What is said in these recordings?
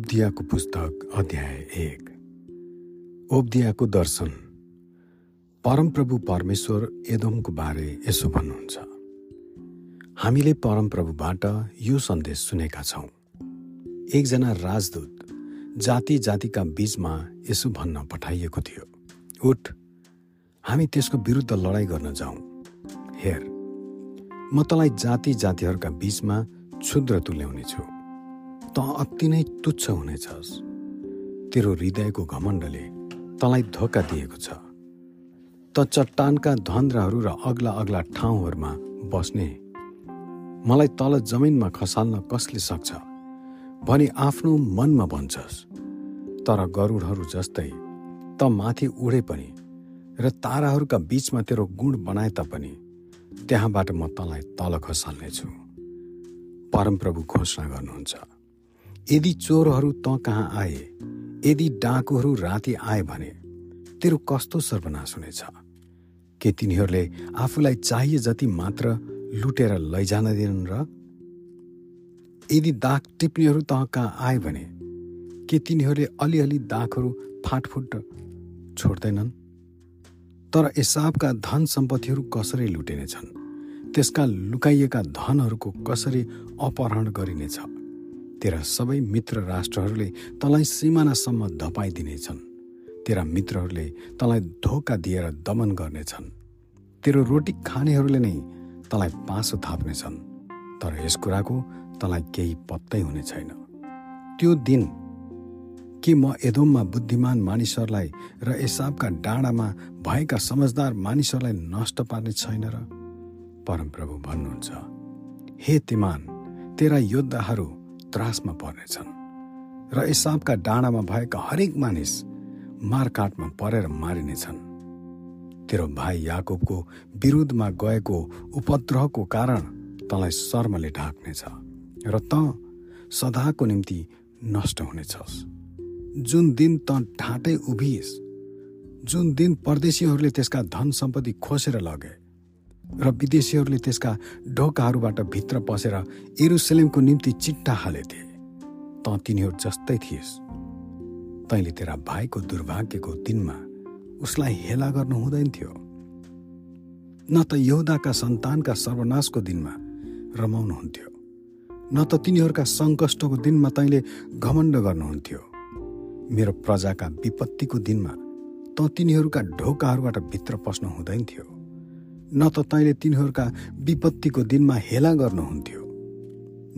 ओब्दियाको पुस्तक अध्याय एक। ओब्दियाको दर्शन। परमप्रभु परमेश्वर एदोमको बारे यसो भन्नुहुन्छ। हामीले परमप्रभुबाट यो सन्देश सुनेका छौँ। एकजना राजदूत जाति जातिका बीचमा यसो भन्न पठाइएको थियो। उठ हामी त्यसको विरुद्ध लडाइँ गर्न जाउँ। हेर म तँलाई जाति जातिहरूका बीचमा क्षुद्र तुल्याउनेछु। त अति नै तुच्छ हुनेछस् तेरो हृदयको घमण्डले तँलाई धोका दिएको छ। त चट्टानका धन्द्राहरू र अग्ला अग्ला ठाउँहरूमा बस्ने। मलाई तल जमिनमा खसाल्न कसले सक्छ? भनी आफ्नो मनमा भन्छस्। तर गरुडहरू जस्तै त माथि उडे पनि र ताराहरूका बीचमा तेरो गुण बनाए तापनि त्यहाँबाट म तँलाई तल खसाल्नेछु। परमप्रभु घोषणा गर्नुहुन्छ। यदि चोरहरू त कहाँ आए यदि डाकुहरू राति आए भने तेरो कस्तो सर्वनाश हुनेछ? के तिनीहरूले आफूलाई चाहिए जति मात्र लुटेर लैजान दिनन् र? यदि दाग टिप्नेहरू त कहाँ आए भने के तिनीहरूले अलिअलि दागहरू फाटफुट छोड्दैनन्? तर एसाबका धन सम्पत्तिहरू कसरी लुटिनेछन्? त्यसका लुकाइएका धनहरूको कसरी अपहरण गरिनेछ? तेरा सबै मित्र राष्ट्रहरूले तँलाई सिमानासम्म धपाइदिनेछन्। तेरा मित्रहरूले तँलाई धोका दिएर दमन गर्नेछन्। तेरो रोटी खानेहरूले नै तँलाई पासो थाप्नेछन्। तर यस कुराको तँलाई केही पत्तै हुने छैन। त्यो दिन के म एदोममा बुद्धिमान मानिसहरूलाई र एसाबका डाँडामा भएका समझदार मानिसहरूलाई नष्ट पार्ने छैन र? परमप्रभु भन्नुहुन्छ हे तिमान तेरा योद्धाहरू त्रासमा पर्नेछन्। र एसाबका डाँडामा भएका हरेक मानिस मारकाटमा परेर मारिनेछन्। तेरो भाइ याकुबको विरुद्धमा गएको उपद्रवको कारण तँलाई शर्मले ढाक्नेछ र त सदाको निम्ति नष्ट हुनेछस्। जुन दिन त ढाँटै उभिएस जुन दिन परदेशीहरूले त्यसका धन सम्पत्ति खोसेर लगे र विदेशीहरूले त्यसका ढोकाहरूबाट भित्र पसेर एरुसलेमको निम्ति चिट्टा हालेथे। त तिनीहरू जस्तै थिएस्। तैँले तेरा भाइको दुर्भाग्यको दिनमा उसलाई हेला गर्नु हुँदैन थियो। न त यहुदाका सन्तानका सर्वनाशको दिनमा रमाउनुहुन्थ्यो। न त तिनीहरूका सङ्कष्टको दिनमा तैँले घमण्ड गर्नुहुन्थ्यो। मेरो प्रजाका विपत्तिको दिनमा त तिनीहरूका ढोकाहरूबाट भित्र पस्नु हुँदैन थियो। न त तैँले तिनीहरूका विपत्तिको दिनमा हेला गर्नुहुन्थ्यो।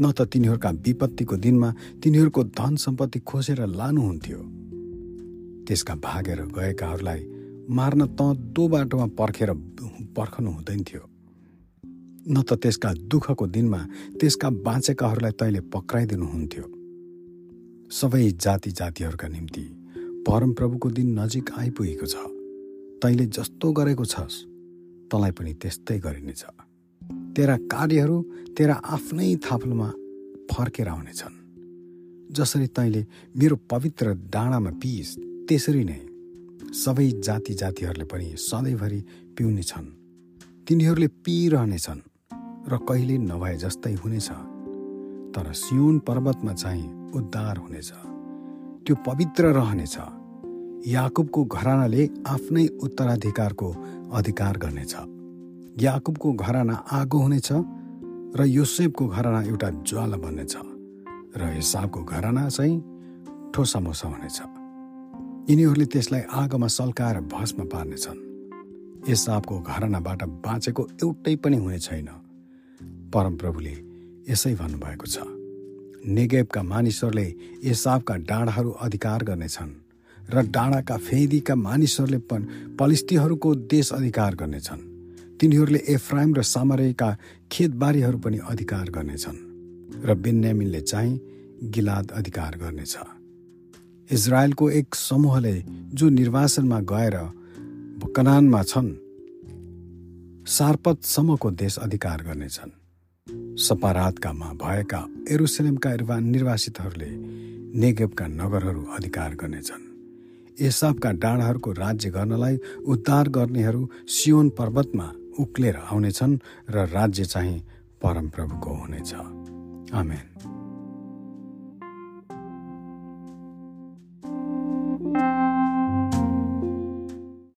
न त तिनीहरूका विपत्तिको दिनमा तिनीहरूको धन सम्पत्ति खोसेर लानुहुन्थ्यो। त्यसका भागेर गएकाहरूलाई मार्न त दो बाटोमा पर्खेर पर्खनु हुँदैन थियो न त त्यसका दुःखको दिनमा त्यसका बाँचेकाहरूलाई तैँले पक्राइदिनुहुन्थ्यो। सबै जाति जातिहरूका निम्ति परमप्रभुको दिन नजिक आइपुगेको छ। तैँले जस्तो गरेको छस्। तँलाई पनि त्यस्तै गरिनेछ तेरा कार्यहरू तेरा आफ्नै थाप्लोमा फर्केर आउनेछन्। जसरी तैँले मेरो पवित्र डाँडामा पिइस त्यसरी नै सबै जाति जातिहरूले पनि सधैँभरि पिउनेछन्। तिनीहरूले पिइरहनेछन् र कहिले नभए जस्तै हुनेछ। तर सियोन पर्वतमा चाहिँ उद्धार हुनेछ। त्यो पवित्र रहनेछ। याकुबको घरानाले आफ्नै उत्तराधिकारको अधिकार गर्नेछ। याकुबको घराना आगो हुनेछ र योसेफको घराना एउटा ज्वाला बन्नेछ र हिसाबको घराना चाहिँ ठोसामोसा हुनेछ। यिनीहरूले त्यसलाई आगोमा सल्काएर भस्म पार्नेछन्। एसाबको घरानाबाट बाँचेको एउटै पनि हुने छैन। परमप्रभुले यसै भन्नुभएको छ नेगेबका मानिसहरूले एसाबका डाँडाहरू अधिकार गर्नेछन्। र डाँडाका फेदीका मानिसहरूले पनि पलिस्तीहरूको देश अधिकार गर्नेछन्। तिनीहरूले एफ्राइम र सामरेका खेतबारीहरू पनि अधिकार गर्नेछन् र बेन्यामिनले चाहिँ गिलाद अधिकार गर्नेछ। इजरायलको एक समूहले जो निर्वासनमा गएर कनानमा छन् सार्पतसम्मको देश अधिकार गर्नेछन्। सपारातकामा भएका एरुसलेमका निर्वासितहरूले नेगेबका नगरहरू अधिकार गर्नेछन्। एसाबका डाँडाहरूको राज्य गर्नलाई उद्धार गर्नेहरू सियोन पर्वतमा उक्लेर आउनेछन् र राज्य चाहिँ परमप्रभुको हुनेछ। आमेन।